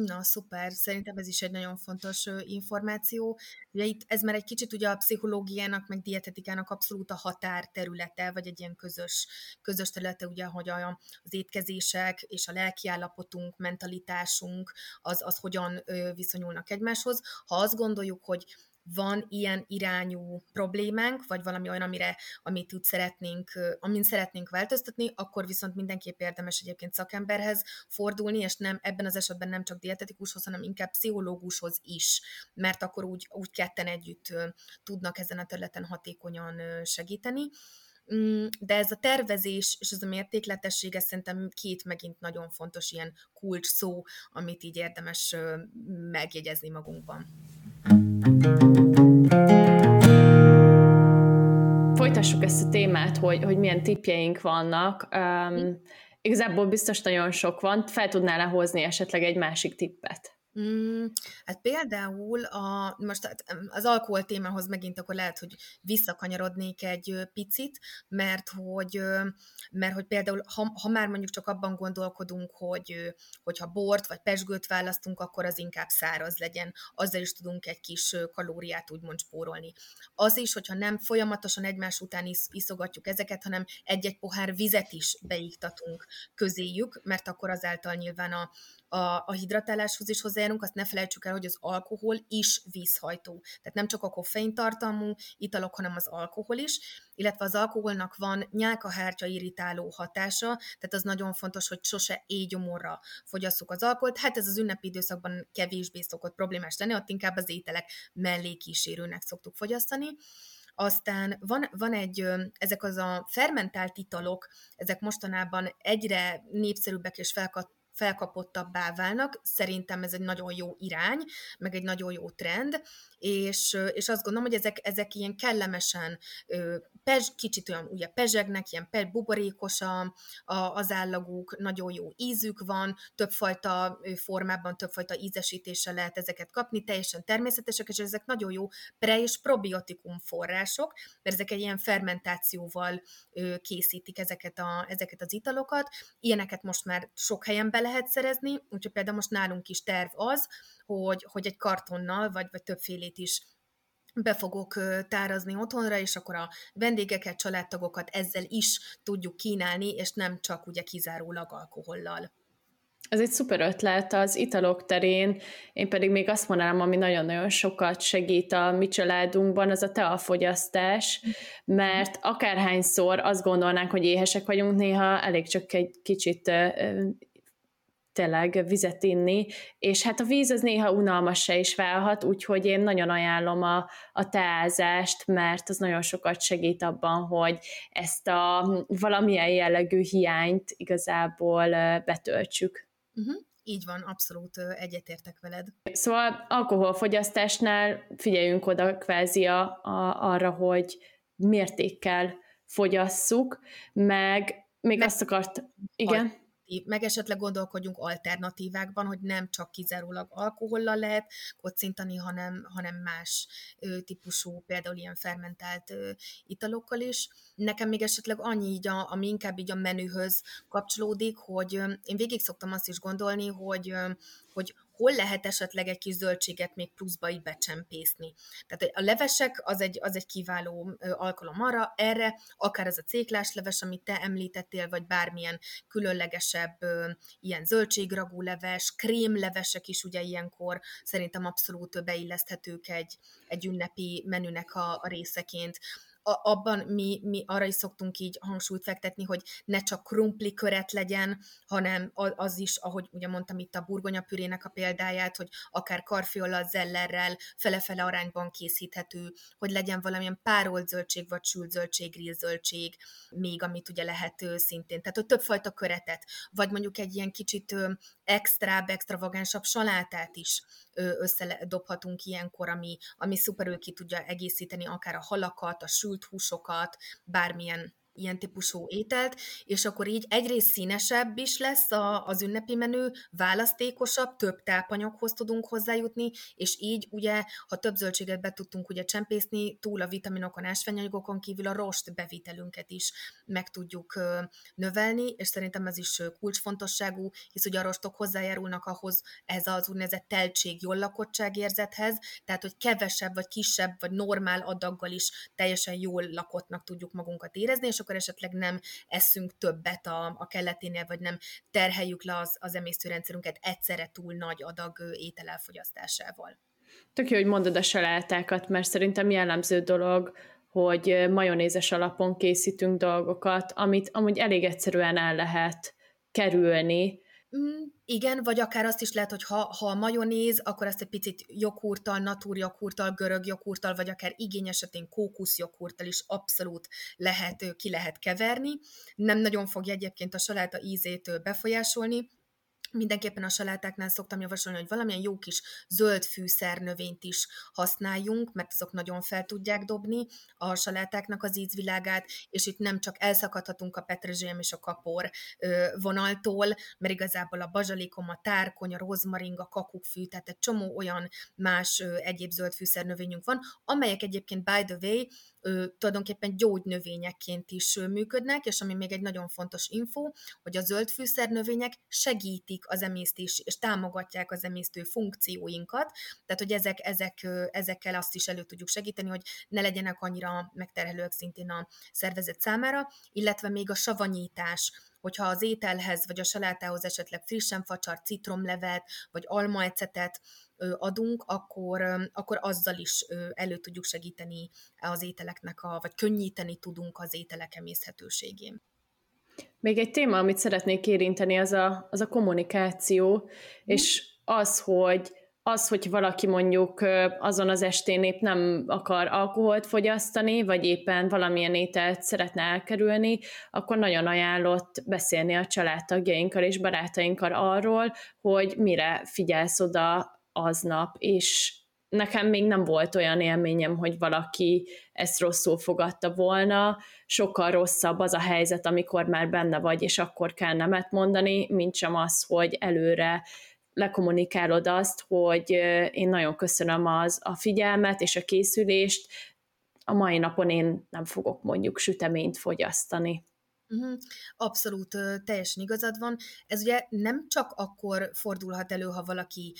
Na, szuper. Szerintem ez is egy nagyon fontos információ. Ugye itt ez már egy kicsit ugye a pszichológiának, meg dietetikának abszolút a határterülete, vagy egy ilyen közös, közös területe, ugye, hogy a, az étkezések és a lelkiállapotunk, mentalitásunk, az, az hogyan viszonyulnak egymáshoz. Ha azt gondoljuk, hogy van ilyen irányú problémánk, vagy valami olyan, amire, amit úgy szeretnénk, amin szeretnénk változtatni, akkor viszont mindenképp érdemes egyébként szakemberhez fordulni, és nem ebben az esetben nem csak dietetikushoz, hanem inkább pszichológushoz is, mert akkor úgy, úgy ketten együtt tudnak ezen a területen hatékonyan segíteni mm, de ez a tervezés és ez a mértékletesség, ez szerintem két megint nagyon fontos ilyen kulcs szó, amit így érdemes megjegyezni magunkban. Folytassuk ezt a témát, hogy, hogy milyen tipjeink vannak. Um, igazából biztos nagyon sok van. Fel tudnál hozni esetleg egy másik tippet? Mm, hát például a, most az alkohol témához megint akkor lehet, hogy visszakanyarodnék egy picit, mert hogy, mert hogy például, ha, ha már mondjuk csak abban gondolkodunk, hogy hogyha bort vagy pesgőt választunk, akkor az inkább száraz legyen, azzal is tudunk egy kis kalóriát úgymond spórolni. Az is, hogyha nem folyamatosan egymás után is, iszogatjuk ezeket, hanem egy-egy pohár vizet is beiktatunk közéjük, mert akkor azáltal nyilván a, a, a hidratáláshoz is hozzájárunk, azt ne felejtsük el, hogy az alkohol is vízhajtó. Tehát nem csak a koffein tartalmú italok, hanem az alkohol is, illetve az alkoholnak van nyálkahártya irritáló hatása, tehát az nagyon fontos, hogy sose éjgyomorra fogyasszuk az alkoholt. Hát ez az ünnepi időszakban kevésbé szokott problémás lenni, ott inkább az ételek mellékísérőnek szoktuk fogyasztani. Aztán van, van egy, ezek az a fermentált italok, ezek mostanában egyre népszerűbbek és felkat, felkapottabbá válnak. Szerintem ez egy nagyon jó irány, meg egy nagyon jó trend, és, és azt gondolom, hogy ezek, ezek ilyen kellemesen pezs, kicsit olyan ugye pezsegnek, ilyen pe, buborékos a, a, az állaguk, nagyon jó ízük van, többfajta formában, többfajta ízesítéssel lehet ezeket kapni, teljesen természetesek, és ezek nagyon jó pre- és probiotikum források, mert ezek egy ilyen fermentációval készítik ezeket, a, ezeket az italokat. Ilyeneket most már sok helyen be lehet szerezni, úgyhogy például most nálunk is terv az, hogy, hogy egy kartonnal, vagy, vagy többfélét is be fogok tárazni otthonra, és akkor a vendégeket, családtagokat ezzel is tudjuk kínálni, és nem csak ugye kizárólag alkohollal. Ez egy szuper ötlet az italok terén, én pedig még azt mondanám, ami nagyon-nagyon sokat segít a mi családunkban, az a teafogyasztás, mert akárhányszor azt gondolnánk, hogy éhesek vagyunk, néha elég csak egy kicsit tényleg vizet inni, és hát a víz az néha unalmas se is válhat, úgyhogy én nagyon ajánlom a, a teázást, mert az nagyon sokat segít abban, hogy ezt a valamilyen jellegű hiányt igazából betöltsük. Uh-huh. Így van, abszolút egyetértek veled. Szóval alkoholfogyasztásnál figyeljünk oda kvázi a, a, arra, hogy mértékkel fogyasszuk, meg még meg azt akart, igen alternatív, meg esetleg gondolkodjunk alternatívákban, hogy nem csak kizárólag alkohollal lehet kocintani, hanem, hanem más ö, típusú, például ilyen fermentált ö, italokkal is. Nekem még esetleg annyi így, a, ami inkább így a menühöz kapcsolódik, hogy ö, én végig szoktam azt is gondolni, hogy, ö, hogy hol lehet esetleg egy kis zöldséget még pluszba így becsempészni. Tehát a levesek az egy, az egy kiváló alkalom arra, erre, akár ez a céklás leves, amit te említettél, vagy bármilyen különlegesebb ilyen zöldségragú leves, krémlevesek is ugye ilyenkor szerintem abszolút beilleszthetők egy, egy ünnepi menünek a, a részeként abban mi, mi arra is szoktunk így hangsúlyt fektetni, hogy ne csak krumpli köret legyen, hanem az is, ahogy ugye mondtam itt a burgonyapürének a példáját, hogy akár karfiollal, zellerrel, fele-fele arányban készíthető, hogy legyen valamilyen párolt zöldség, vagy sült zöldség, zöldség, még amit ugye lehet szintén. Tehát, hogy többfajta köretet, vagy mondjuk egy ilyen kicsit extrább, extravagánsabb salátát is összedobhatunk ilyenkor, ami, ami szuperül ki tudja egészíteni akár a halakat, a sült húsokat, bármilyen ilyen típusú ételt, és akkor így egyrészt színesebb is lesz a, az ünnepi menü, választékosabb, több tápanyaghoz tudunk hozzájutni, és így ugye, ha több zöldséget be tudtunk ugye csempészni, túl a vitaminokon, ásványanyagokon kívül a rost bevitelünket is meg tudjuk növelni, és szerintem ez is kulcsfontosságú, hisz ugye a rostok hozzájárulnak ahhoz, ez az úgynevezett teltség, jól lakottság érzethez, tehát hogy kevesebb, vagy kisebb, vagy normál adaggal is teljesen jól lakottnak tudjuk magunkat érezni, és akkor esetleg nem eszünk többet a, a kelleténél, vagy nem terheljük le az, az emésztőrendszerünket egyszerre túl nagy adag étel elfogyasztásával. Tök jó, hogy mondod a salátákat, mert szerintem jellemző dolog, hogy majonézes alapon készítünk dolgokat, amit amúgy elég egyszerűen el lehet kerülni, Mm, igen, vagy akár azt is lehet, hogy ha, ha a majonéz, akkor ezt egy picit joghurttal, natúrjoghurttal, görög joghurttal, vagy akár igény esetén kókuszjoghurttal is abszolút lehet, ki lehet keverni. Nem nagyon fogja egyébként a saláta ízét befolyásolni, Mindenképpen a salátáknál szoktam javasolni, hogy valamilyen jó kis zöld fűszernövényt is használjunk, mert azok nagyon fel tudják dobni a salátáknak az ízvilágát, és itt nem csak elszakadhatunk a petrezselyem és a kapor vonaltól, mert igazából a bazsalikom, a tárkony, a rozmaring, a kakukkfű, tehát egy csomó olyan más egyéb zöld fűszernövényünk van, amelyek egyébként by the way tulajdonképpen gyógynövényekként is működnek, és ami még egy nagyon fontos info, hogy a zöld fűszernövények segítik az emésztés, és támogatják az emésztő funkcióinkat, tehát hogy ezek, ezek, ezekkel azt is elő tudjuk segíteni, hogy ne legyenek annyira megterhelőek szintén a szervezet számára, illetve még a savanyítás, hogyha az ételhez vagy a salátához esetleg frissen facsart, citromlevet vagy almaecetet adunk, akkor, akkor azzal is elő tudjuk segíteni az ételeknek, a, vagy könnyíteni tudunk az ételek emészhetőségén. Még egy téma, amit szeretnék érinteni, az a, az a kommunikáció, mm. és az, hogy az, hogy valaki mondjuk azon az estén épp nem akar alkoholt fogyasztani, vagy éppen valamilyen ételt szeretne elkerülni, akkor nagyon ajánlott beszélni a családtagjainkkal és barátainkkal arról, hogy mire figyelsz oda aznap, és nekem még nem volt olyan élményem, hogy valaki ezt rosszul fogadta volna, sokkal rosszabb az a helyzet, amikor már benne vagy, és akkor kell nemet mondani, mint sem az, hogy előre lekommunikálod azt, hogy én nagyon köszönöm az, a figyelmet és a készülést, a mai napon én nem fogok mondjuk süteményt fogyasztani. Abszolút teljesen igazad van. Ez ugye nem csak akkor fordulhat elő, ha valaki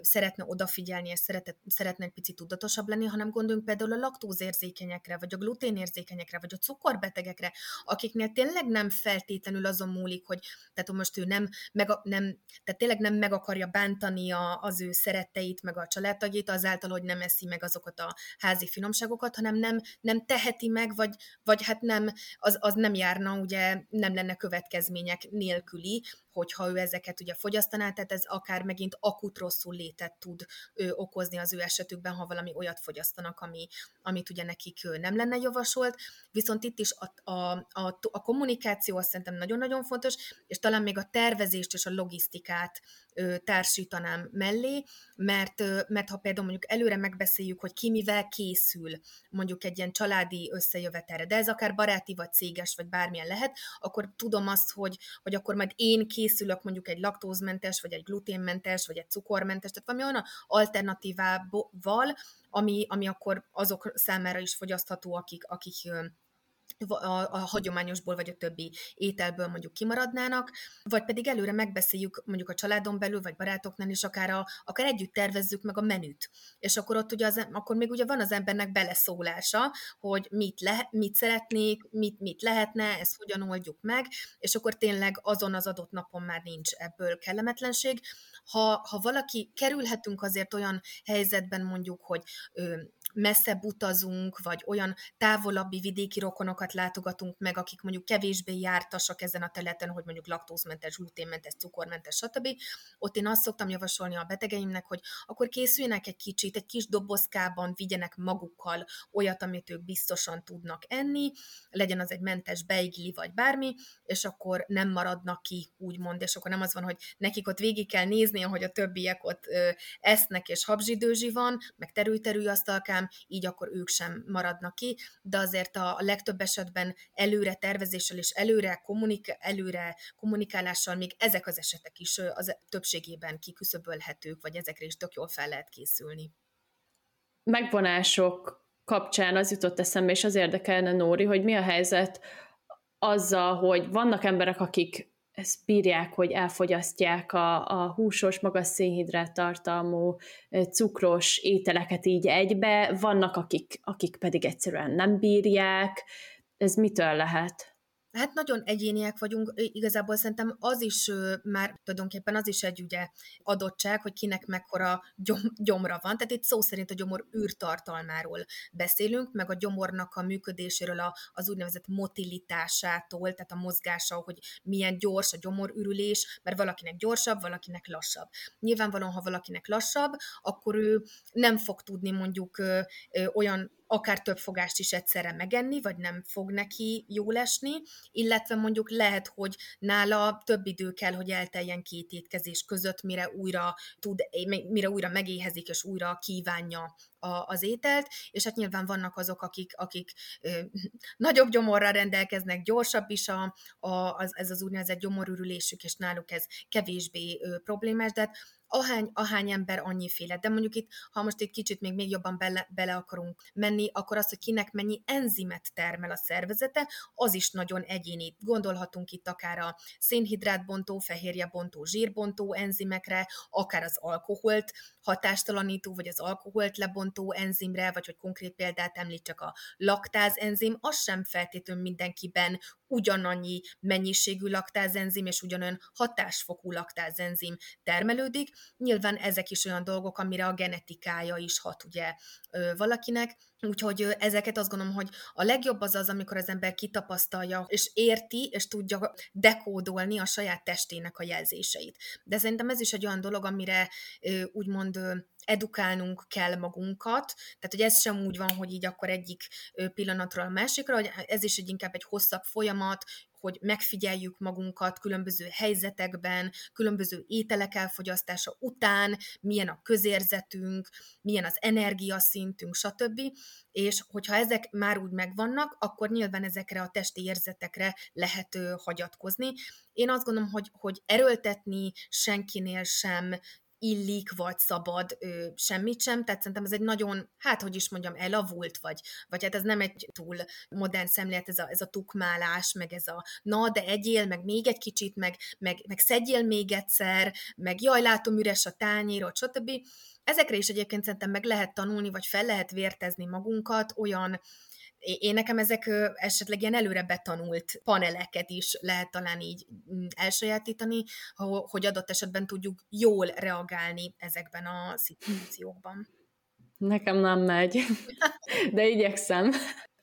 szeretne odafigyelni, és szeretet, szeretne egy picit tudatosabb lenni, hanem gondoljunk például a laktózérzékenyekre, vagy a gluténérzékenyekre, vagy a cukorbetegekre, akiknél tényleg nem feltétlenül azon múlik, hogy tehát most ő nem, meg, nem tehát tényleg nem meg akarja bántani a, az ő szeretteit, meg a családtagjait azáltal, hogy nem eszi meg azokat a házi finomságokat, hanem nem, nem teheti meg, vagy, vagy hát nem, az, az nem járna ugye nem lenne következmények nélküli, hogyha ő ezeket ugye fogyasztaná, tehát ez akár megint akut rosszul létet tud ő, okozni az ő esetükben, ha valami olyat fogyasztanak, ami, amit ugye nekik nem lenne javasolt. Viszont itt is a, a, a, a kommunikáció azt szerintem nagyon-nagyon fontos, és talán még a tervezést és a logisztikát ö, társítanám mellé, mert, ö, mert ha például mondjuk előre megbeszéljük, hogy ki mivel készül mondjuk egy ilyen családi összejövetelre, de ez akár baráti vagy céges, vagy bármilyen lehet, akkor tudom azt, hogy, hogy akkor majd én készül készülök mondjuk egy laktózmentes, vagy egy gluténmentes, vagy egy cukormentes, tehát valami olyan alternatívával, ami, ami akkor azok számára is fogyasztható, akik, akik a, a hagyományosból vagy a többi ételből mondjuk kimaradnának, vagy pedig előre megbeszéljük mondjuk a családon belül, vagy barátoknál is, akár, a, akár együtt tervezzük meg a menüt. És akkor ott ugye az, akkor még ugye van az embernek beleszólása, hogy mit, le, mit szeretnék, mit, mit lehetne, ezt hogyan oldjuk meg, és akkor tényleg azon az adott napon már nincs ebből kellemetlenség. Ha, ha valaki, kerülhetünk azért olyan helyzetben mondjuk, hogy ö, messzebb utazunk, vagy olyan távolabbi vidéki rokonokat látogatunk meg, akik mondjuk kevésbé jártasak ezen a területen, hogy mondjuk laktózmentes, gluténmentes, cukormentes, stb. Ott én azt szoktam javasolni a betegeimnek, hogy akkor készüljenek egy kicsit, egy kis dobozkában vigyenek magukkal olyat, amit ők biztosan tudnak enni, legyen az egy mentes beigli vagy bármi, és akkor nem maradnak ki, úgymond, és akkor nem az van, hogy nekik ott végig kell nézni, hogy a többiek ott ö, esznek, és habzsidőzsi van, meg terül-terül így akkor ők sem maradnak ki, de azért a legtöbb esetben előre tervezéssel és előre, kommunik- előre kommunikálással még ezek az esetek is az többségében kiküszöbölhetők, vagy ezekre is tök jól fel lehet készülni. Megvonások kapcsán az jutott eszembe, és az érdekelne, Nóri, hogy mi a helyzet azzal, hogy vannak emberek, akik ezt bírják, hogy elfogyasztják a, a húsos, magas szénhidrát tartalmú, cukros ételeket így egybe, vannak, akik, akik pedig egyszerűen nem bírják. Ez mitől lehet? Hát nagyon egyéniek vagyunk, igazából szerintem az is már tulajdonképpen az is egy ugye adottság, hogy kinek mekkora gyom, gyomra van. Tehát itt szó szerint a gyomor űrtartalmáról beszélünk, meg a gyomornak a működéséről, a, az úgynevezett motilitásától, tehát a mozgása, hogy milyen gyors a gyomorürülés, mert valakinek gyorsabb, valakinek lassabb. Nyilvánvalóan, ha valakinek lassabb, akkor ő nem fog tudni mondjuk olyan akár több fogást is egyszerre megenni, vagy nem fog neki jól esni, illetve mondjuk lehet, hogy nála több idő kell, hogy elteljen két étkezés között, mire újra tud, mire újra megéhezik, és újra kívánja a, az ételt, és hát nyilván vannak azok, akik, akik ö, nagyobb gyomorral rendelkeznek, gyorsabb is a, a, az, ez az úgynevezett gyomorürülésük, és náluk ez kevésbé ö, problémás, de hát ahány, ahány ember annyiféle. De mondjuk itt, ha most egy kicsit még, még jobban bele, bele akarunk menni, akkor az, hogy kinek mennyi enzimet termel a szervezete, az is nagyon egyéni. Gondolhatunk itt akár a szénhidrátbontó, fehérjebontó, zsírbontó enzimekre, akár az alkoholt hatástalanító, vagy az alkoholt lebontó enzimre, vagy hogy konkrét példát említsek a laktáz enzim, az sem feltétlenül mindenkiben ugyanannyi mennyiségű laktázenzim és ugyanolyan hatásfokú laktázenzim termelődik. Nyilván ezek is olyan dolgok, amire a genetikája is hat ugye valakinek, Úgyhogy ezeket azt gondolom, hogy a legjobb az az, amikor az ember kitapasztalja, és érti, és tudja dekódolni a saját testének a jelzéseit. De szerintem ez is egy olyan dolog, amire úgymond edukálnunk kell magunkat, tehát hogy ez sem úgy van, hogy így akkor egyik pillanatról a másikra, hogy ez is egy inkább egy hosszabb folyamat, hogy megfigyeljük magunkat különböző helyzetekben, különböző ételek elfogyasztása után, milyen a közérzetünk, milyen az energiaszintünk, stb. És hogyha ezek már úgy megvannak, akkor nyilván ezekre a testi érzetekre lehet hagyatkozni. Én azt gondolom, hogy, hogy erőltetni senkinél sem illik, vagy szabad ö, semmit sem, tehát szerintem ez egy nagyon, hát hogy is mondjam, elavult, vagy, vagy hát ez nem egy túl modern szemlélet, ez a, ez a tukmálás, meg ez a na, de egyél, meg még egy kicsit, meg, meg, meg szedjél még egyszer, meg jaj, látom üres a tányérot, stb. Ezekre is egyébként szerintem meg lehet tanulni, vagy fel lehet vértezni magunkat olyan én nekem ezek esetleg ilyen előre betanult paneleket is lehet talán így mm, elsajátítani, hogy adott esetben tudjuk jól reagálni ezekben a szituációkban. Nekem nem megy, de igyekszem.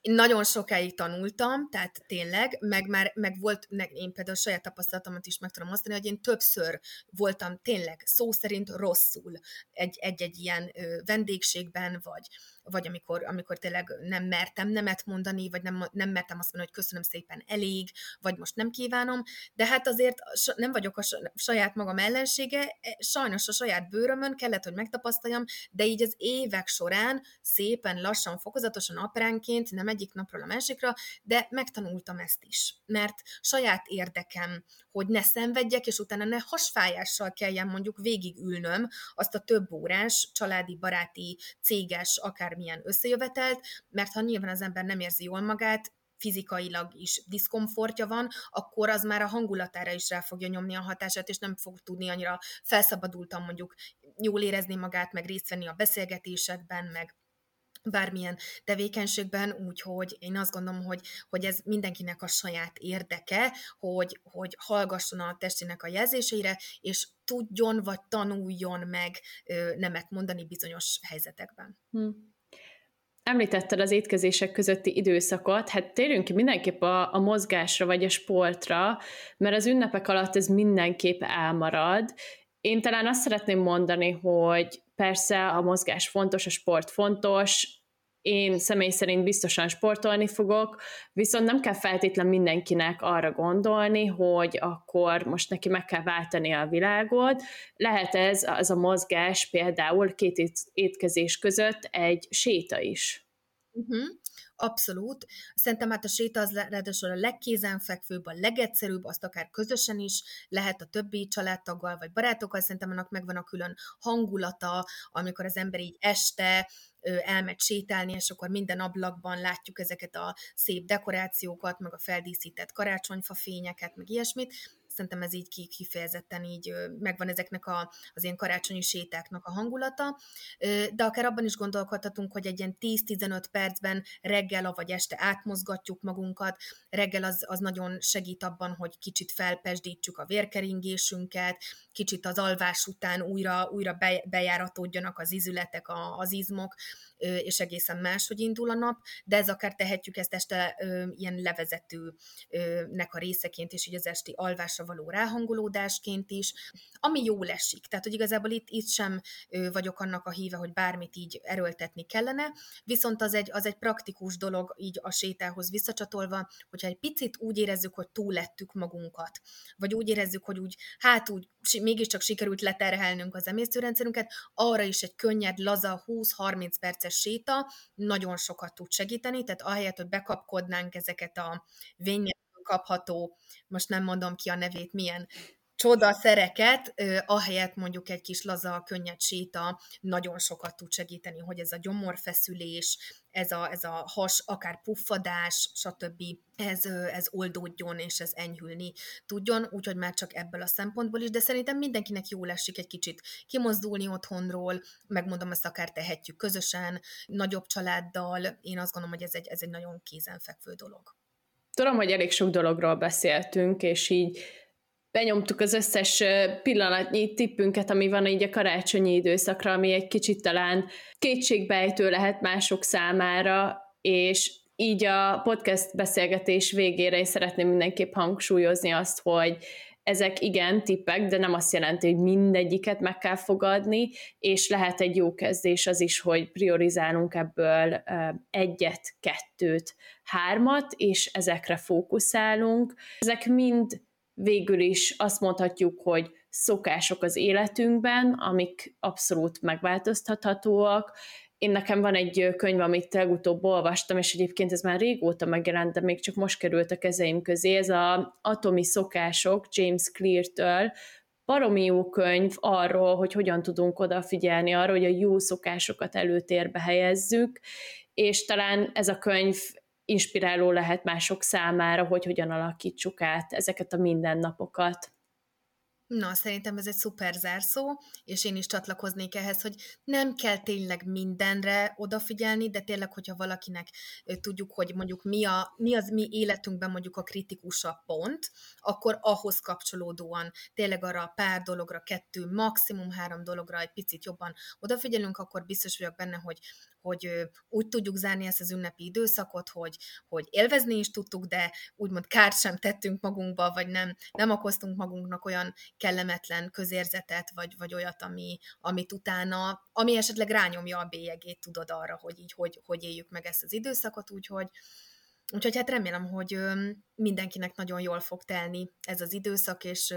Nagyon sokáig tanultam, tehát tényleg, meg már meg volt, én például a saját tapasztalatomat is meg tudom mondani, hogy én többször voltam tényleg szó szerint rosszul egy-egy ilyen vendégségben, vagy vagy amikor, amikor tényleg nem mertem nemet mondani, vagy nem, nem mertem azt mondani, hogy köszönöm szépen, elég, vagy most nem kívánom, de hát azért nem vagyok a saját magam ellensége, e, sajnos a saját bőrömön kellett, hogy megtapasztaljam, de így az évek során szépen, lassan, fokozatosan, apránként, nem egyik napról a másikra, de megtanultam ezt is, mert saját érdekem, hogy ne szenvedjek, és utána ne hasfájással kelljen mondjuk végigülnöm azt a több órás családi, baráti, céges, akár bármilyen összejövetelt, mert ha nyilván az ember nem érzi jól magát, fizikailag is diszkomfortja van, akkor az már a hangulatára is rá fogja nyomni a hatását, és nem fog tudni annyira felszabadultan mondjuk jól érezni magát, meg részt venni a beszélgetésekben, meg bármilyen tevékenységben, úgyhogy én azt gondolom, hogy, hogy ez mindenkinek a saját érdeke, hogy, hogy hallgasson a testének a jelzéseire, és tudjon vagy tanuljon meg nemet mondani bizonyos helyzetekben. Hm. Említetted az étkezések közötti időszakot, hát térjünk ki mindenképp a, a mozgásra vagy a sportra, mert az ünnepek alatt ez mindenképp elmarad. Én talán azt szeretném mondani, hogy persze a mozgás fontos, a sport fontos, én személy szerint biztosan sportolni fogok, viszont nem kell feltétlen mindenkinek arra gondolni, hogy akkor most neki meg kell váltani a világot. Lehet ez az a mozgás például két étkezés között egy séta is. Uh-huh. Abszolút. Szerintem hát a séta az ráadásul a legkézenfekvőbb, a legegyszerűbb, azt akár közösen is lehet a többi családtaggal vagy barátokkal, szerintem annak megvan a külön hangulata, amikor az ember így este elmegy sétálni, és akkor minden ablakban látjuk ezeket a szép dekorációkat, meg a feldíszített karácsonyfa fényeket, meg ilyesmit, szerintem ez így kifejezetten így megvan ezeknek a, az ilyen karácsonyi sétáknak a hangulata, de akár abban is gondolkodhatunk, hogy egy ilyen 10-15 percben reggel, vagy este átmozgatjuk magunkat, reggel az, az nagyon segít abban, hogy kicsit felpesdítsük a vérkeringésünket, kicsit az alvás után újra, újra bejáratódjanak az izületek, az izmok, és egészen máshogy indul a nap, de ez akár tehetjük ezt este ilyen levezetőnek a részeként, és így az esti alvásra való ráhangolódásként is, ami jól esik. Tehát, hogy igazából itt, itt sem vagyok annak a híve, hogy bármit így erőltetni kellene, viszont az egy, az egy praktikus dolog így a sétához visszacsatolva, hogyha egy picit úgy érezzük, hogy túl lettük magunkat, vagy úgy érezzük, hogy úgy, hát úgy mégiscsak sikerült leterhelnünk az emésztőrendszerünket, arra is egy könnyed, laza 20-30 perces séta nagyon sokat tud segíteni, tehát ahelyett, hogy bekapkodnánk ezeket a vényen kapható, most nem mondom ki a nevét, milyen csodaszereket, ahelyett mondjuk egy kis laza, könnyed séta nagyon sokat tud segíteni, hogy ez a gyomorfeszülés, ez a, ez a has, akár puffadás, stb. Ez, ez oldódjon és ez enyhülni tudjon, úgyhogy már csak ebből a szempontból is, de szerintem mindenkinek jól esik egy kicsit kimozdulni otthonról, megmondom, ezt akár tehetjük közösen, nagyobb családdal, én azt gondolom, hogy ez egy, ez egy nagyon kézenfekvő dolog. Tudom, hogy elég sok dologról beszéltünk, és így benyomtuk az összes pillanatnyi tippünket, ami van így a karácsonyi időszakra, ami egy kicsit talán kétségbejtő lehet mások számára, és így a podcast beszélgetés végére én szeretném mindenképp hangsúlyozni azt, hogy ezek igen tippek, de nem azt jelenti, hogy mindegyiket meg kell fogadni, és lehet egy jó kezdés az is, hogy priorizálunk ebből egyet, kettőt, hármat, és ezekre fókuszálunk. Ezek mind végül is azt mondhatjuk, hogy szokások az életünkben, amik abszolút megváltoztathatóak. Én nekem van egy könyv, amit legutóbb olvastam, és egyébként ez már régóta megjelent, de még csak most került a kezeim közé. Ez a Atomi szokások James Clear-től, baromi jó könyv arról, hogy hogyan tudunk odafigyelni arra, hogy a jó szokásokat előtérbe helyezzük, és talán ez a könyv inspiráló lehet mások számára, hogy hogyan alakítsuk át ezeket a mindennapokat. Na, szerintem ez egy szuper zárszó, és én is csatlakoznék ehhez, hogy nem kell tényleg mindenre odafigyelni, de tényleg, hogyha valakinek tudjuk, hogy mondjuk mi, a, mi az mi életünkben mondjuk a kritikusabb pont, akkor ahhoz kapcsolódóan tényleg arra a pár dologra, kettő, maximum három dologra egy picit jobban odafigyelünk, akkor biztos vagyok benne, hogy, hogy úgy tudjuk zárni ezt az ünnepi időszakot, hogy, hogy élvezni is tudtuk, de úgymond kárt sem tettünk magunkba, vagy nem, nem okoztunk magunknak olyan kellemetlen közérzetet, vagy, vagy olyat, ami, amit utána, ami esetleg rányomja a bélyegét, tudod arra, hogy így hogy, hogy éljük meg ezt az időszakot, úgyhogy, Úgyhogy hát remélem, hogy mindenkinek nagyon jól fog telni ez az időszak, és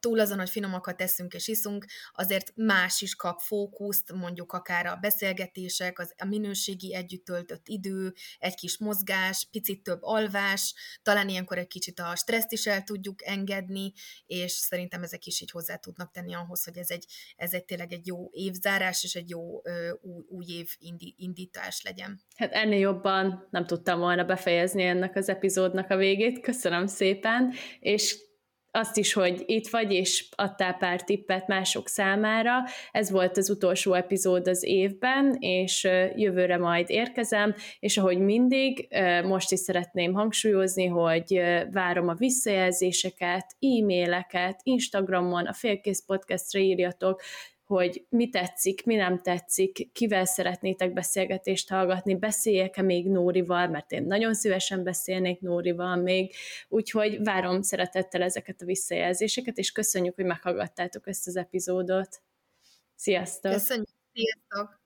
túl azon, hogy finomakat teszünk és iszunk, azért más is kap fókuszt, mondjuk akár a beszélgetések, az, a minőségi együtt töltött idő, egy kis mozgás, picit több alvás, talán ilyenkor egy kicsit a stresszt is el tudjuk engedni, és szerintem ezek is így hozzá tudnak tenni ahhoz, hogy ez egy, ez egy tényleg egy jó évzárás, és egy jó új, új év indítás legyen. Hát ennél jobban nem tudtam volna befejezni ennek az epizódnak a végét. Köszönöm szépen, és azt is, hogy itt vagy, és adtál pár tippet mások számára. Ez volt az utolsó epizód az évben, és jövőre majd érkezem, és ahogy mindig, most is szeretném hangsúlyozni, hogy várom a visszajelzéseket, e-maileket, Instagramon, a Félkész Podcastra írjatok, hogy mi tetszik, mi nem tetszik, kivel szeretnétek beszélgetést hallgatni, beszéljek-e még Nórival, mert én nagyon szívesen beszélnék Nórival még, úgyhogy várom szeretettel ezeket a visszajelzéseket, és köszönjük, hogy meghallgattátok ezt az epizódot. Sziasztok! Köszönjük! Sziasztok!